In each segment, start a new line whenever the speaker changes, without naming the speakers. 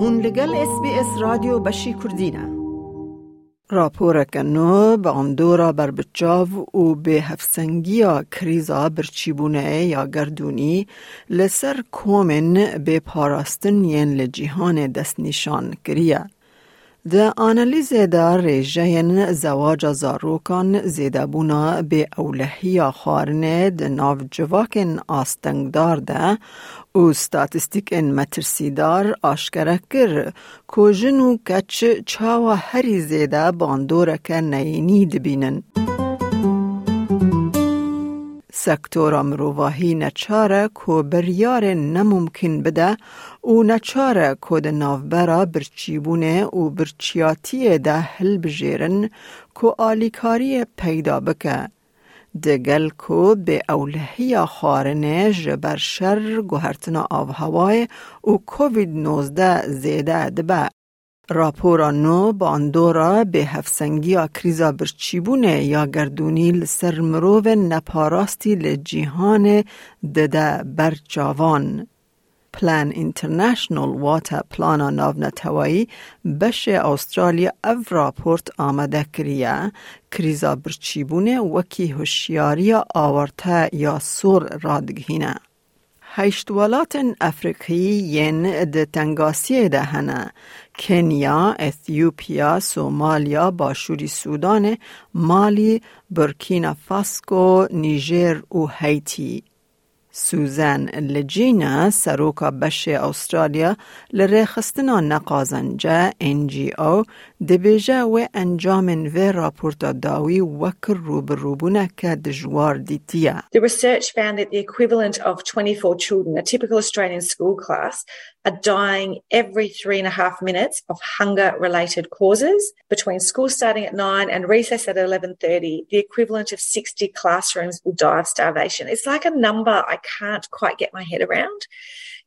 هون لگل اس بی اس رادیو بشی کردینه راپور کنو به اندورا بر بچاو و به هفسنگیا کریزا برچیبونه یا گردونی لسر کومن به پاراستن ین لجیهان دست نشان کریه. ده آنالیز دا ریجین زواج زاروکان زیده بونا به اولهی خارنه ده ناو جواکن آستنگدار ده و ستاتستیک ان مترسیدار آشکره کر که جنو کچ چاوا هری زیده باندورک نینی دبینن. سکتور مروواهی نچاره که بریار نممکن بده و نچاره که ده نافبرا برچیبونه و برچیاتی ده هل بجیرن که آلیکاری پیدا بکه. دگل کو به اولهی خارنه جبر شر گوهرتنا آب هوای و کووید 19 زیده دبه. راپورا نو با اندورا به هفسنگی کریزا برچیبونه یا گردونی لسر مروو نپاراستی لجیهان دده برچاوان. پلان اینترنشنال واتا پلانا ناو نتوایی بش استرالیا او راپورت آمده کریه کریزا برچیبونه وکی هوشیاری آورته یا سور رادگهینه. هشت ولات افریقی ین د تنگاسی دهنه. کنیا، اثیوپیا، سومالیا، باشوری سودان، مالی، برکینا فاسکو، نیجر و هیتی. سوزن لجینا سروکا بش استرالیا لرخستنا نقازنجا انجی او دبیجا و انجام و راپورت داوی وکر روبروبونه که دجوار دیتیا.
The research found that the equivalent of 24 children, a typical Australian school class, are dying every three and a half minutes of hunger related causes. Between school starting at 9 and recess at 11.30 the equivalent of 60 classrooms will die of starvation. It's like a number i can't quite get my head around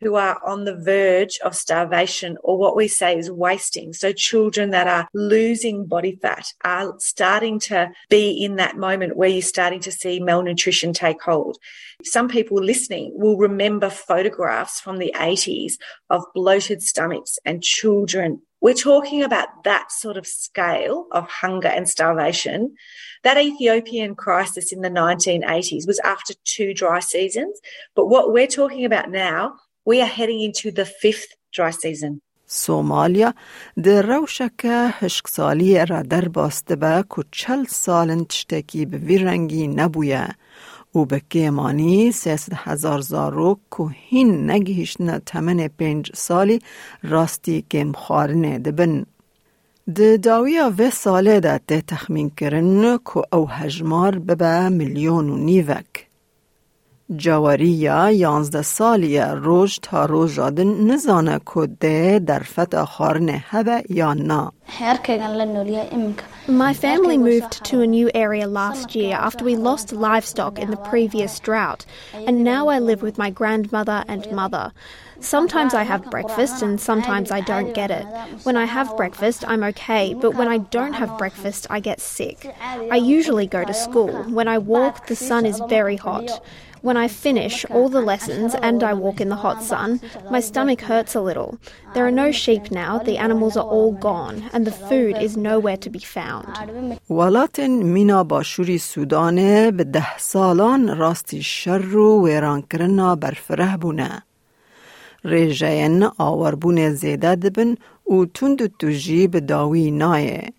who are on the verge of starvation or what we say is wasting. So children that are losing body fat are starting to be in that moment where you're starting to see malnutrition take hold. Some people listening will remember photographs from the 80s of bloated stomachs and children we're talking about that sort of scale of hunger and starvation. That Ethiopian crisis in the 1980s was after two dry seasons. But what we're talking about now, we are heading into the fifth dry season.
سومالیا در روشک هشک سالی را در باسته به که چل سالن تشتکی به ویرنگی نبویه و به کیمانی سیست هزار زارو که هین نگیشن تمن پنج سالی راستی کم خارنه دبن. د داویا و ساله ده تخمین کرن که او هجمار ببه میلیون و نیوک. جواریا یانزده سالی روز تا روز جادن نزانه که ده در فت خارنه هبه یا نه.
My family moved to a new area last year after we lost livestock in the previous drought, and now I live with my grandmother and mother. Sometimes I have breakfast and sometimes I don't get it. When I have breakfast, I'm okay, but when I don't have breakfast, I get sick. I usually go to school. When I walk, the sun is very hot. When I finish all the lessons and I walk in the hot sun, my stomach hurts a little. There are no sheep now, the animals are all gone, and the food is nowhere to be found.
ولات مینا باشوری سودانه به ده سالان راستی شر و ویران کرنا برفره بونه. ریجین آوربون زیده دبن و تند توجی به داوی نایه.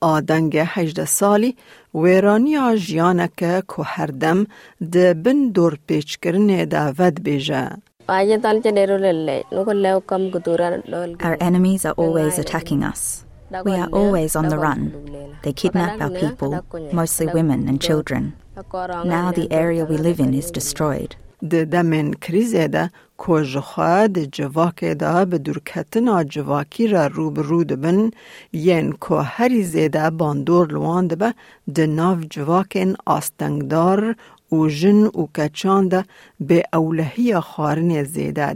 آدنگ هجده سالی ویرانی جیانک که هر دم ده بن دور پیچ کرنه ده ود بیجه.
Our enemies are always attacking us. We are always on the run. They kidnap our people, mostly women and children. Now the area we live in is destroyed.
د دمن کریزه ده کجخوا د جواک ده به دورکتنا جواکی را روبرو دبن ین که هری زیده باندور لوان ده د ناو جواکن آستنگدار و جن و کچان ده به اولهی خارن زیده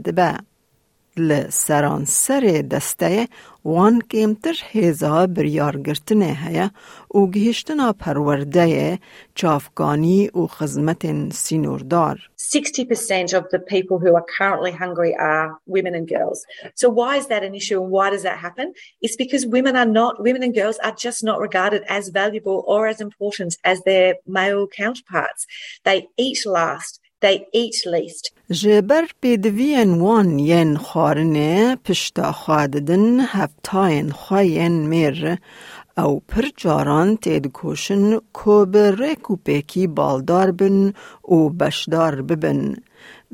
60% of the people who are currently hungry are women and girls. So why is that an issue and why does that happen? It's because women are not women and girls are just not regarded as valuable or as important as their male counterparts. They eat last They eat least.
جبر پیدوین وان ین خارنه پشتا خاددن هفتاین خواین میر او پر جاران تید کوشن کو ریکو پیکی بالدار بن و بشدار ببن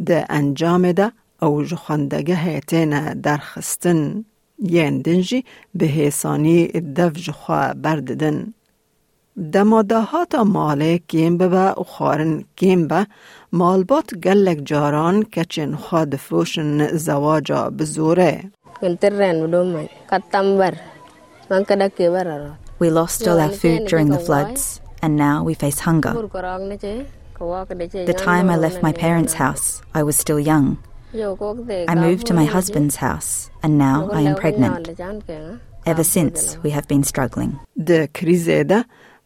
ده انجام ده او جخندگه هیتین درخستن ین دنجی به حسانی دف جخوا برددن.
We lost all our food during the floods, and now we face hunger. The time I left my parents' house, I was still young. I moved to my husband's house, and now I am pregnant. Ever since, we have been struggling.
The krizeda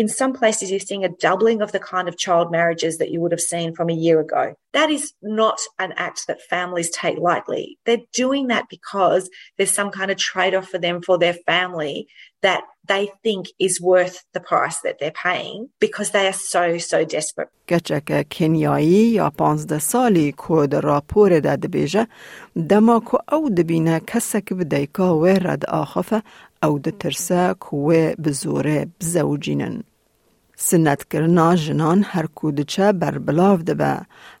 in some places, you're seeing a doubling of the kind of child marriages that you would have seen from a year ago. That is not an act that families take lightly. They're doing that because there's some kind of trade off for them for their family that they think is worth the price that they're paying because they are so, so desperate.
گچک کنیایی یا پانزده سالی کود راپور داد بیجه دما کو او دبینه کسک بدیکا و رد آخفه او د ترسه کوې بزوره بزوجینن سنت کرنا جنان هر کودچه بر بلاو ده با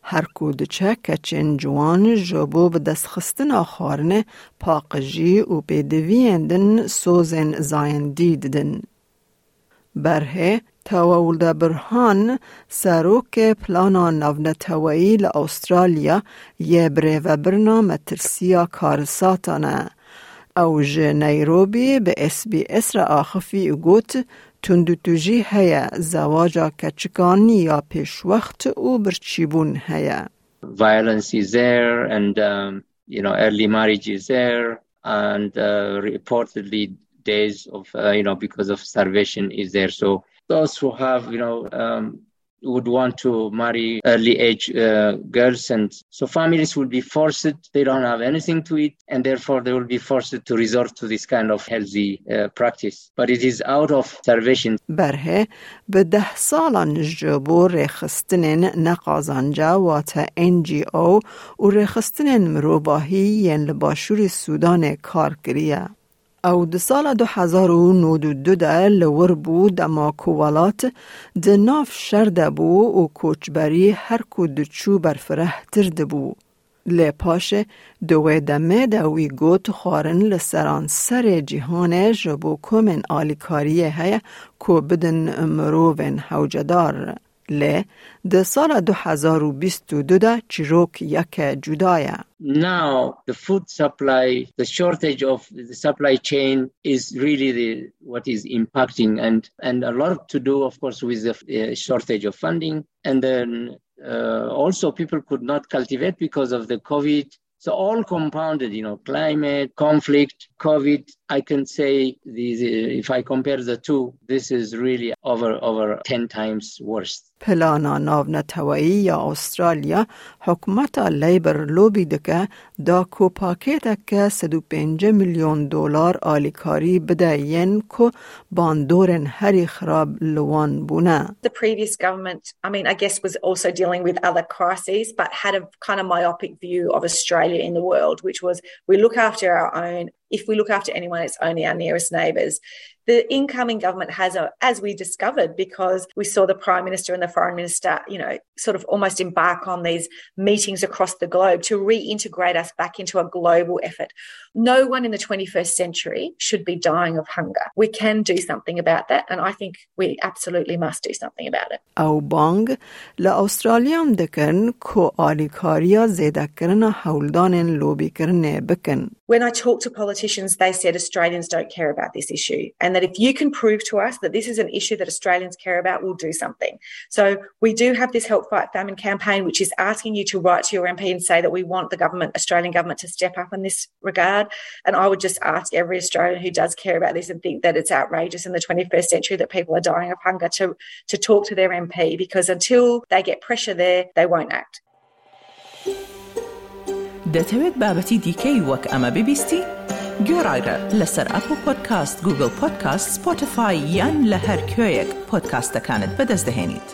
هر کودچه کچن جوان جبو به دست خستن آخارن پاقجی و پیدویندن سوزن زاین دیدن. بره تاول ده برهان سروک پلانا نونتوائی لآسترالیا یه بره و برنامه ترسیا کارساتانه او جه نیروبی به اس بی اس را آخفی گوت تندوتوجی هیا زواجا کچکانی یا پیش وقت او برچیبون هیا
Violence is there and um, you know early marriage is there and uh, reportedly days of uh, you know because of starvation is there so those who have you know um, would want to marry early age uh, girls and so families will be forced they don't have anything to eat and therefore they will be forced to resort to this kind of healthy uh, practice but it is out of starvation
برهه به ده سالان جبو رخستنین نقازانجا و تا NGO او و رخستنین مروباهی ین لباشور سودان کارگریه او د سال 2092 ده لور بو دما کوالات د ناف شرده بو و کوچبری هر کو د چو برفره ترد بو. لی پاش دوی دمه دوی گوت خارن لسران سر جهان جبو کومن آلیکاریه هیا کو بدن مروون حوجدار. لی د سال 2022 ده چیروک یک جدایه.
Now the food supply, the shortage of the supply chain is really the what is impacting and and a lot to do, of course, with the uh, shortage of funding. And then uh, also people could not cultivate because of the COVID so all compounded, you know, climate, conflict, COVID. I can say these, if I compare the two, this is really over over 10 times worse.
پلانا ناو نتوایی یا استرالیا حکومت لیبر لوبی دکه دا کو پاکیت که 105 میلیون دلار آلیکاری بده ین کو باندورن هری خراب لوان بونه.
The previous government, I mean, I guess was also dealing with other crises, but had a kind of myopic view of Australia in the world, which was we look after our own. if we look after anyone, it's only our nearest neighbours the incoming government has a, as we discovered, because we saw the Prime Minister and the Foreign Minister, you know, sort of almost embark on these meetings across the globe to reintegrate us back into a global effort. No one in the 21st century should be dying of hunger. We can do something about that, and I think we absolutely must do something about it.
او بانگ لأسترالیا هم دکن کو آلیکاریا زیده کرن حولدان لوبی کرن بکن.
When I talk to politicians, they said Australians don't care about this issue, and that if you can prove to us that this is an issue that Australians care about, we'll do something. So we do have this Help Fight Famine campaign, which is asking you to write to your MP and say that we want the government, Australian government, to step up in this regard. And I would just ask every Australian who does care about this and think that it's outrageous in the 21st century that people are dying of hunger to, to talk to their MP, because until they get pressure there, they won't act.
دەتەوێت بابەتی دیکەی وەک ئەمە ببیستی؟ گۆڕایرە لەسەر ئەپ و پۆدکاست گوگل پۆدکاست سپۆتفاای یان لە هەر کوێیەک پۆدکاستەکانت بەدەست دەێنیت.